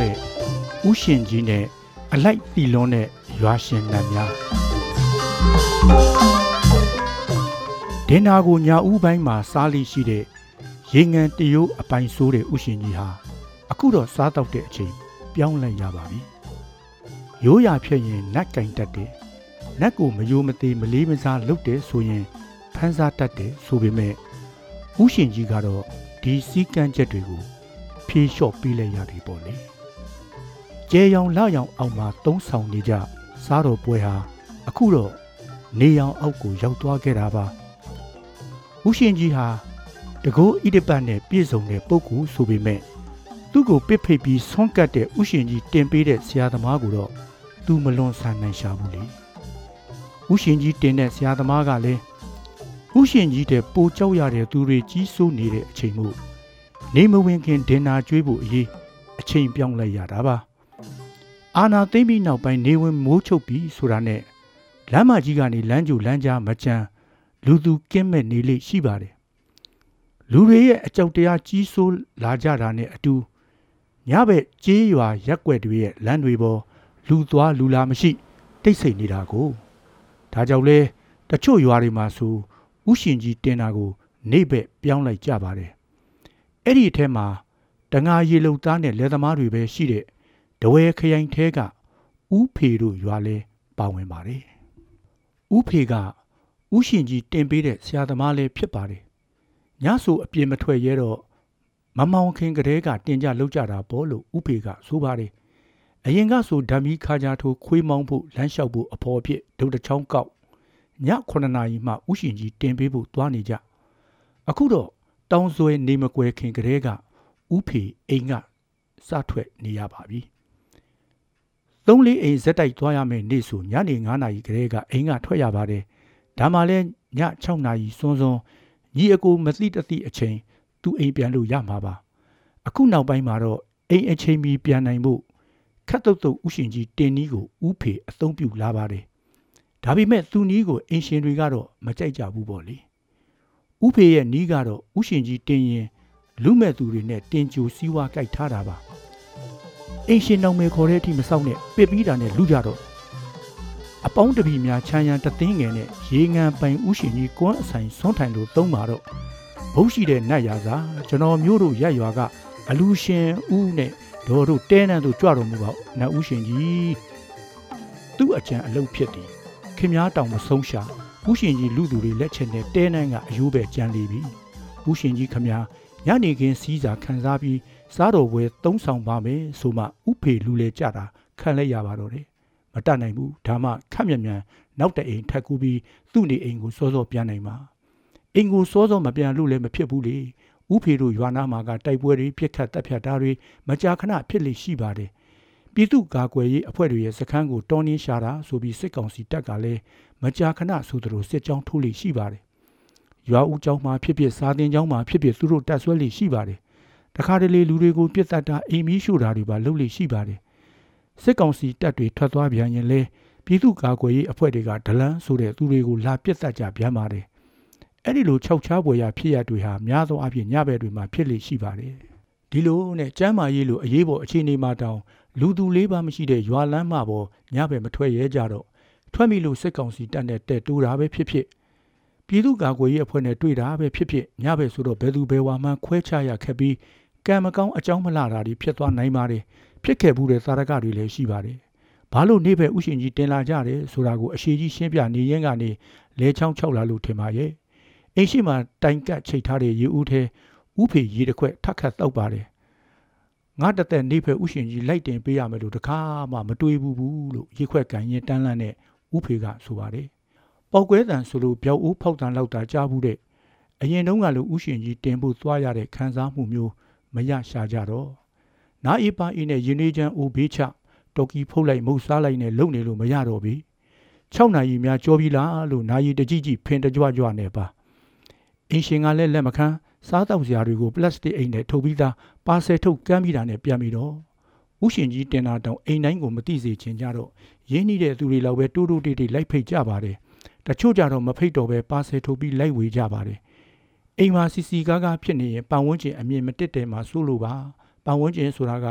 တဲ့ဥရှင်ကြီးနဲ့အလိုက်တီလွန်းတဲ့ရွာရှင်နတ်များဒင်နာကိုညာဦးပိုင်းမှာစားလိရှိတဲ့ရေငန်တရိုးအပိုင်ဆိုးတဲ့ဥရှင်ကြီးဟာအခုတော့စားတော့တဲ့အချိန်ပြောင်းလဲရပါပြီရိုးရာဖြစ်ရင်နတ်ကင်တတ်တယ်နတ်ကိုမယိုမသေးမလေးမစားလုပ်တယ်ဆိုရင်ဖန်းစားတတ်တယ်ဆိုပေမဲ့ဥရှင်ကြီးကတော့ဒီစည်းကမ်းချက်တွေကိုဖြေလျှော့ပေးလိုက်ရပြီပေါ့လေ ကျဲရောင်လရောင်အောင်မှာသုံးဆောင်နေကြစားတော်ပွဲဟာအခုတော့နေရောင်အောက်ကိုရောက်သွားခဲ့တာပါဥရှင်ကြီးဟာတကောဣဒပတ်နဲ့ပြည့်စုံတဲ့ပုဂ္ဂိုလ်ဆိုပေမဲ့သူ့ကိုပစ်ဖိတ်ပြီးဆွန့်ကတ်တဲ့ဥရှင်ကြီးတင်ပေးတဲ့ဆရာသမားကိုတော့သူမလွန်ဆန်နိုင်ရှာဘူးလေဥရှင်ကြီးတင်တဲ့ဆရာသမားကလည်းဥရှင်ကြီးတဲ့ပိုကြောက်ရတဲ့သူတွေကြီးစိုးနေတဲ့အချိန်မို့နေမဝင်ခင်ဒင်နာကျွေးဖို့အရေးအချိန်ပြောင်းလိုက်ရတာပါ အာနာသိမ့်ပြီးနောက်ပိုင်းနေဝင်မိုးချုပ်ပြီးဆိုတာနဲ့လမ်းမကြီးကနေလမ်းကြိုလမ်းကြားမကြမ်းလူသူကင်းမဲ့နေလေရှိပါတယ်လူတွေရဲ့အကြောက်တရားကြီးစိုးလာကြတာနဲ့အတူညဘက်ကြေးရွာရက်ွက်တွေရဲ့လမ်းတွေပေါ်လူသွားလူလာမရှိ တိတ်ဆိတ်နေတာကိုဒါကြောင့်လဲတချို့ရွာတွေမှာဆိုဥရှင်ကြီးတင်တာကိုနေဘက်ပြောင်းလိုက်ကြပါတယ်အဲ့ဒီအထက်မှာတငါရေလုံသားနဲ့လက်သမားတွေပဲရှိတဲ့ တဝဲခရိုင်ထဲကဥဖေတို့ရွာလဲပါဝင်ပါတယ်ဥဖေကဥရှင်ကြီးတင်ပေးတဲ့ဆရာသမားလည်းဖြစ်ပါတယ်ညဆိုအပြင်မထွက်ရဲတော့မမောင်ခင်ကလေးကတင်ကြလောက်ကြတာပေါ့လို့ဥဖေကဆိုပါတယ်အရင်ကဆိုဓာမီခါကြထိုးခွေးမောင်းဖို့လမ်းလျှောက်ဖို့အဖော်အဖြစ်ဒုတ်တချောင်းကောက်ည9နာရီမှဥရှင်ကြီးတင်ပေးဖို့သွားနေကြအခုတော့တောင်းဆွဲနေမကွယ်ခင်ကလေးကဥဖေအိမ်ကစထွက်နေရပါပြီ သုံးလေးအိမ်ဇက်တိုက်သွားရမယ်နေ့ဆိုညနေ9နာရီကလေးကအိမ်ကထွက်ရပါတယ်ဒါမှလည်းည6နာရီစွန်းစွန်းညီအကိုမသိတသိအချိန်သူ့အိမ်ပြန်လို့ရမှာပါ အခုနောက်ပိုင်းမှာတော့အိမ်အချိန်မီပြန်နိုင်ဖို့ခတ်တုတ်တုတ်ဥရှင်ကြီးတင်နီးကိုဥဖေအသုံးပြုလာပါတယ်ဒါပေမဲ့သူနီးကိုအင်ရှင်တွေကတော့မကြိုက်ကြဘူးပေါ့လေဥဖေရဲ့နီးကတော့ဥရှင်ကြီးတင်ရင်လူမဲ့သူတွေနဲ့တင်ကြိုစည်းဝါးကြိုက်ထားတာပါ အင်ရှင်နောင်မယ်ခေါ်တဲ့အထိမစောင့်နဲ့ပစ်ပြီးတာနဲ့လူကြတော့အပေါင်းတပီများချမ်းရန်တသိန်းငယ်နဲ့ရေငံပိုင်ဥရှင်ကြီးကွန်းအဆိုင်ဆွန်းထိုင်လို့သုံးပါတော့ဘုတ်ရှိတဲ့နတ်ရာစာကျွန်တော်မျိုးတို့ရက်ရွာကအလူရှင်ဦးနဲ့ဒေါ်တို့တဲနန်းတို့ကြွတော်မူပါနတ်ဦးရှင်ကြီးသူ့အကြံအလုပ်ဖြစ်သည်ခင်များတောင်မဆုံးရှာဥရှင်ကြီးလူသူတွေလက်ချက်နဲ့တဲနန်းကအယိုးပဲကြံလေပြီဥရှင်ကြီးခမများညနေခင်းစီးစာခံစားပြီး စားတော်ဝဲသုံးဆောင်ပါမယ်ဆိုမှဥဖေလူလဲကြတာခံလိုက်ရပါတော့တယ်မတတ်နိုင်ဘူးဒါမှခက်မြက်မြန်နောက်တအိမ်ထက်ကူပြီးသူ့နေအိမ်ကိုစောစောပြန်နိုင်မှာအိမ်ကိုစောစောမပြန်လို့လည်းမဖြစ်ဘူးလေဥဖေတို့ရွာနာမှာကတိုက်ပွဲတွေပြစ်ခတ်တပ်ဖြတ်တာတွေမကြာခဏဖြစ်လေရှိပါတယ်ပြည်သူ့ကာကွယ်ရေးအဖွဲ့တွေရဲ့စခန်းကိုတောင်းနှင်းရှာတာဆိုပြီးစစ်ကောင်စီတပ်ကလည်းမကြာခဏဆိုသလိုစစ်ကြောင်းထိုးလေရှိပါတယ်ရွာဦးကျောင်းမှာဖြစ်ဖြစ်စာတင်ကျောင်းမှာဖြစ်ဖြစ်သူတို့တက်ဆွဲလေရှိပါတယ် တခါတလေလူတွေကိုပြစ်တတ်တာအိမ်မီးရှို့တာတွေပါလုပ်လေရှိပါတယ်စစ်ကောင်စီတပ်တွေထွက်သွားပြန်ရင်လဲပြည်သူ့ကာကွယ်ရေးအဖွဲ့တွေကဒလန်းဆိုတဲ့သူတွေကိုလာပြစ်တတ်ကြပြန်ပါတယ်အဲ့ဒီလိုခြောက်ချားပွဲရဖြစ်ရတွေဟာများသောအားဖြင့်ညဘက်တွေမှာဖြစ်လေရှိပါတယ်ဒီလိုနဲ့ကျမ်းမာရေးလိုအရေးပေါ်အခြေအနေမှာတောင်လူသူလေးပါမရှိတဲ့ရွာလမ်းမှာပေါ်ညဘက်မထွက်ရဲကြတော့ထွက်မိလို့စစ်ကောင်စီတပ်နဲ့တက်တူတာပဲဖြစ်ဖြစ်ပြည်သူ့ကာကွယ်ရေးအဖွဲ့နဲ့တွေ့တာပဲဖြစ်ဖြစ်ညဘက်ဆိုတော့ဘယ်သူဘယ်ဝါမှခွဲခြားရခက်ပြီး ကံမကောင်းအကြောင်းမလှတာတွေဖြစ်သွားနိုင်ပါတယ်ဖြစ်ခဲ့ဘူးတဲ့သာရကတွေလည်းရှိပါတယ်ဘာလို့နေဘက်ဥရှင်ကြီးတင်လာကြတယ်ဆိုတာကိုအရှိကြီးရှင်းပြနေရင်ကနေလဲချောင်းချောက်လာလို့ထင်ပါရဲ့အိမ်ရှိမှာတိုင်ကတ်ချိတ်ထားတဲ့ရေဦးထဲဥဖေရေတစ်ခွက်ထက်ခတ်တောက်ပါတယ်ငါတသက်နေဖက်ဥရှင်ကြီးလိုက်တင်ပေးရမယ်လို့တခါမှမတွေးဘူးဘူးလို့ရေခွက်ကန်ရင်တန်းလန့်နဲ့ဥဖေကဆိုပါတယ်ပေါက်ကွဲတန်ဆိုလို့ပြောက်ဦးဖောက်တန်လောက်တာကြားဘူးတဲ့အရင်တုန်းကလို့ဥရှင်ကြီးတင်ဖို့သွားရတဲ့ခံစားမှုမျိုး မရရှာကြတော့နားအေးပါအေးနဲ့ရင်းနေချမ်းအိုဘေးချတော်ကီဖုတ်လိုက်မုတ်စားလိုက်နဲ့လုံနေလို့မရတော့ပြီ6နာရီများကြောပြီလားလို့နာရီတကြည့်ကြည့်ဖင်တကြွကြွနဲ့ပါအင်ရှင်ကလည်းလက်မခံစားတောက်စရာတွေကိုပလတ်စတစ်အိမ်နဲ့ထုတ်ပြီးသားပါဆယ်ထုတ်ကမ်းပြီးတာနဲ့ပြန်ပြီးတော့ဥရှင်ကြီးတင်တာတောင်အိမ်တိုင်းကိုမသိစေချင်ကြတော့ရင်းနှီးတဲ့သူတွေလောက်ပဲတိုးတိုးတိတ်တိတ်လိုက်ဖိတ်ကြပါတယ်တချို့ကြတော့မဖိတ်တော့ပဲပါဆယ်ထုတ်ပြီးလိုက်ဝေကြပါတယ် အိမ်မှာစီစီကားကားဖြစ်နေရင်ပတ်ဝန်းကျင်အမြင်မတက်တယ်မှာစိုးလို့ပါပတ်ဝန်းကျင်ဆိုတာက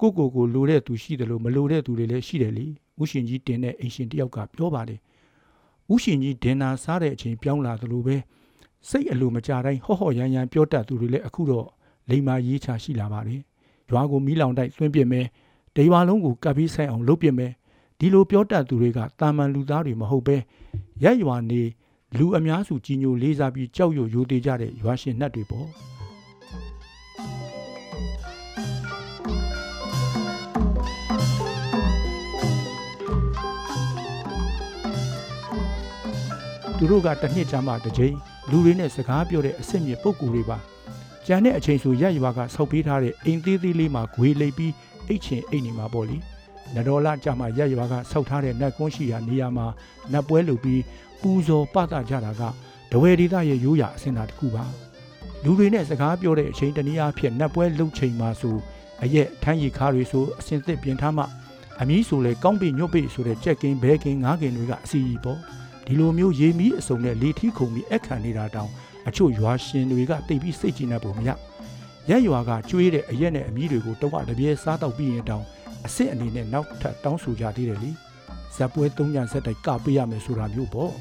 ကိုကိုကိုလိုတဲ့သူရှိတယ်လို့မလိုတဲ့သူတွေလည်းရှိတယ်လေဥရှင်ကြီးတင်တဲ့အိမ်ရှင်တယောက်ကပြောပါတယ်ဥရှင်ကြီးဒင်နာစားတဲ့အချိန်ပြောင်းလာသလိုပဲစိတ်အလိုမကြတိုင်းဟော့ဟော့ရမ်းရမ်းပြောတတ်သူတွေလည်းအခုတော့လိမ္မာရေးချရှိလာပါတယ်ရွာကိုမီးလောင်တိုက်သွင်းပြစ်မယ်တရွာလုံးကိုကပ်ပြီးဆိုင်အောင်လုပ်ပြစ်မယ်ဒီလိုပြောတတ်သူတွေကတာမန်လူသားတွေမဟုတ်ပဲရက်ရွာနေ လူအများစုကြီးညိုလေးစားပြီးကြောက်ရွံ့ရိုသေကြတဲ့ရွာရှင်နှက်တွေပေါ့သူတို့ကတစ်နှစ်ကြာမှတစ်ကြိမ်လူတွေနဲ့စကားပြောတဲ့အစ်စ်မြစ်ပုံကူတွေပါကြံတဲ့အချိန်ဆိုရက်ရွာကဆောက်ပေးထားတဲ့အိမ်သေးသေးလေးမှာဂွေလိပ်ပြီးအိတ်ချင်အိတ်နေမှာပေါ့လေနဒေါ်လာကြာမှရက်ရွာကဆောက်ထားတဲ့နတ်ကွန်းရှိရာနေရာမှာနတ်ပွဲလုပ်ပြီး ပူဇော်ပသကြတာကတဝဲဒေသရဲ့ရိုးရာအစင်တာတစ်ခုပါလူတွေနဲ့စကားပြောတဲ့အချိန်တနည်းအားဖြင့်နတ်ပွဲလုပ်ချိန်မှာဆိုအရက်ထမ်းရီခါတွေဆိုအစင်သစ်ပြင်ထားမှအမီးဆိုလဲကောင်းပိညွတ်ပိဆိုတဲ့ကြက်ကင်းဘဲကင်းငားကင်းတွေကအစီအီပေါ့ဒီလိုမျိုးရေမီးအစုံနဲ့လေထီးခုံပြီးအခန့်နေတာတောင်အချို့ရွာရှင်တွေကတိတ်ပြီးစိတ်ကြည်နေပုံမရရက်ရွာကကျွေးတဲ့အရက်နဲ့အမီးတွေကိုတော့တပြဲစားတော့ပြီးရင်တောင်အစ်စ်အနေနဲ့နောက်ထပ်တောင်းဆိုကြသေးတယ်လေ ဇက်ပွဲ၃ညဆက်တိုက်ကပေးရမယ်ဆိုတာမျိုးပေါ့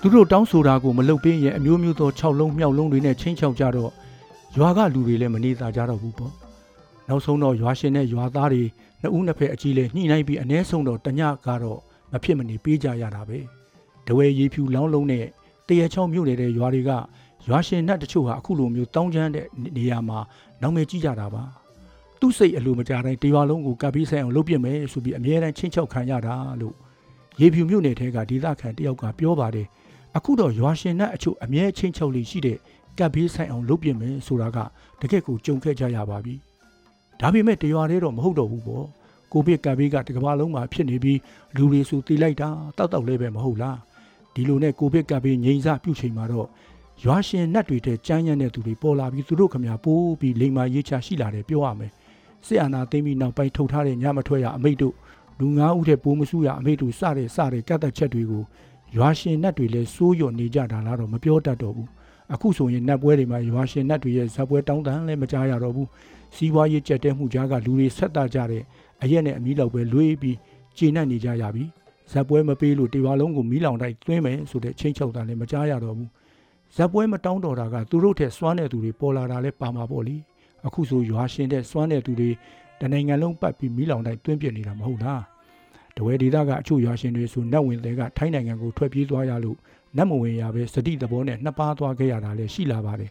သူတို့တောင်းဆိုတာကိုမလုပ်ပေးရင်အမျိုးမျိုးသော6လုံးမြောက်လုံးတွေနဲ့ချင်းချောက်ကြတော့ရွာကလူတွေလည်းမနေသာကြတော့ဘူးပေါ့နောက်ဆုံးတော့ရွာရှင်နဲ့ရွာသားတွေနှစ်ဦးနှစ်ဖက်အကြီးလဲညှိနှိုင်းပြီးအ ਨੇ ဆုံးတော့တညကတော့မဖြစ်မနေပေးကြရတာပဲတဝဲရေဖြူလောင်းလုံးနဲ့တရချောင်းမြို့နယ်တဲ့ရွာတွေကရွာရှင်နှက်တချို့ဟာအခုလိုမျိုးတောင်းကျမ်းတဲ့နေရာမှာနောင်မဲကြည့်ကြတာပါ သူ့စိတ်အလိုမကြတိုင်းတရွာလုံးကိုကပ်ပြီးဆိုင်အောင်လုပ်ပြမယ်ဆိုပြီးအမြဲတမ်းချင်းချောက်ခံရတာလို့ရေဖြူမြို့နယ်ထဲကဒေသခံတယောက်ကပြောပါတယ်အခုတော့ရွာရှင်နှက်အချို့အမြဲချင်းချောက်လေးရှိတဲ့ကပ်ပြီးဆိုင်အောင်လုပ်ပြမယ်ဆိုတာကတကယ့်ကိုကြုံခဲ့ကြရပါပြီဒါပေမဲ့တရွာသေးတော့မဟုတ်တော့ဘူးပေါ့ကိုဗစ်ကပ်ပြီးကတကမ္ဘာလုံးမှာဖြစ်နေပြီးလူတွေဆိုတီးလိုက်တာတောက်တောက်လေးပဲမဟုတ်လားဒီလိုနဲ့ကိုဗစ်ကပ်ပြီးငြိမ်စပြုချိန်မှာတော့ရွာရှင်နတ်တွေတဲ့ကြမ်းရမ်းတဲ့သူတွေပေါ်လာပြီးသူတို့ခမညာပိုးပြီးလိမ္မာရေးချရှိလာတယ်ပြောရမယ် စစ်အာဏာသိမ်းပြီးနောက်ပိုင်းထုတ်ထားတဲ့ညမထွက်ရအမိတ်တို့လူငါးဦးတဲ့ပိုးမစုရအမိတ်တို့စတဲ့စတဲ့ကတ်သက်ချက်တွေကိုရွာရှင်နတ်တွေလည်းစိုးရွံ့နေကြတာလားတော့မပြောတတ်တော့ဘူးအခုဆိုရင်နတ်ပွဲတွေမှာရွာရှင်နတ်တွေရဲ့ဇက်ပွဲတောင်းတမ်းလည်းမကြားရတော့ဘူးစီးပွားရေးကြက်တဲမှုကြားကလူတွေဆက်တာကြတဲ့အရက်နဲ့အမီးလောက်ပဲလွေးပြီးကျေနပ်နေကြရပြီဇက်ပွဲမပေးလို့တေဝါလုံးကိုမီးလောင်တိုက်သွင်းမယ်ဆိုတဲ့ချင်းချောက်တာလည်းမကြားရတော့ဘူးဇက်ပွဲမတောင်းတော်တာကသူတို့ထက်စွမ်းတဲ့သူတွေပေါ်လာတာလည်းပါမှာပေါ့လေ အခုဆိုရွာရှင်တဲ့စွမ်းတဲ့သူတွေတနိုင်ငံလုံးပတ်ပြီးမီးလောင်တိုက်သွင်းပြနေတာမဟုတ်လားတဝဲဒေသကအချို့ရွာရှင်တွေဆိုနတ်ဝင်တွေကထိုင်းနိုင်ငံကိုထွက်ပြေးသွားရလို့နတ်မဝင်ရပဲစတိသဘောနဲ့နှစ်ပါးသွားခဲ့ရတာလည်းရှိလာပါတယ်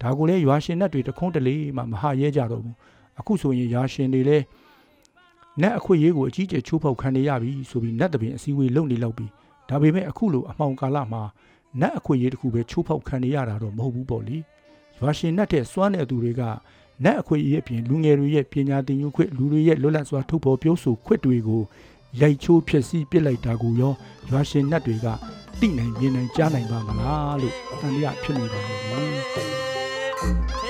ဒါကိုလည်းရွာရှင်နတ်တွေတခုံးတလေမှမဟာရဲကြတော့ဘူးအခုဆိုရင်ရွာရှင်တွေလည်းနတ်အခွင့်အရေးကိုအကြီးကျယ်ချိုးဖောက်ခံနေရပြီဆိုပြီးနတ်တပင်အစည်းအဝေးလုပ်နေလောက်ပြီဒါပေမဲ့အခုလိုအမှောင်ကာလမှာနတ်အခွင့်အရေးတစ်ခုပဲချိုးဖောက်ခံနေရတာတော့မဟုတ်ဘူးပေါ့လေ ရွာရှင်နတ်တဲ့စွမ်းတဲ့သူတွေကနတ်အခွင့်အရေးအပြင်လူငယ်တွေရဲ့ပညာသင်ယူခွင့်လူတွေရဲ့လွတ်လပ်စွာထုတ်ဖော်ပြောဆိုခွင့်တွေကိုရိုက်ချိုးဖျက်ဆီးပစ်လိုက်တာကိုရောရွာရှင်နတ်တွေကသိနိုင်မြင်နိုင်ကြားနိုင်ပါမလားလို့တန်တရားဖြစ်နေပါလိမ့်မယ်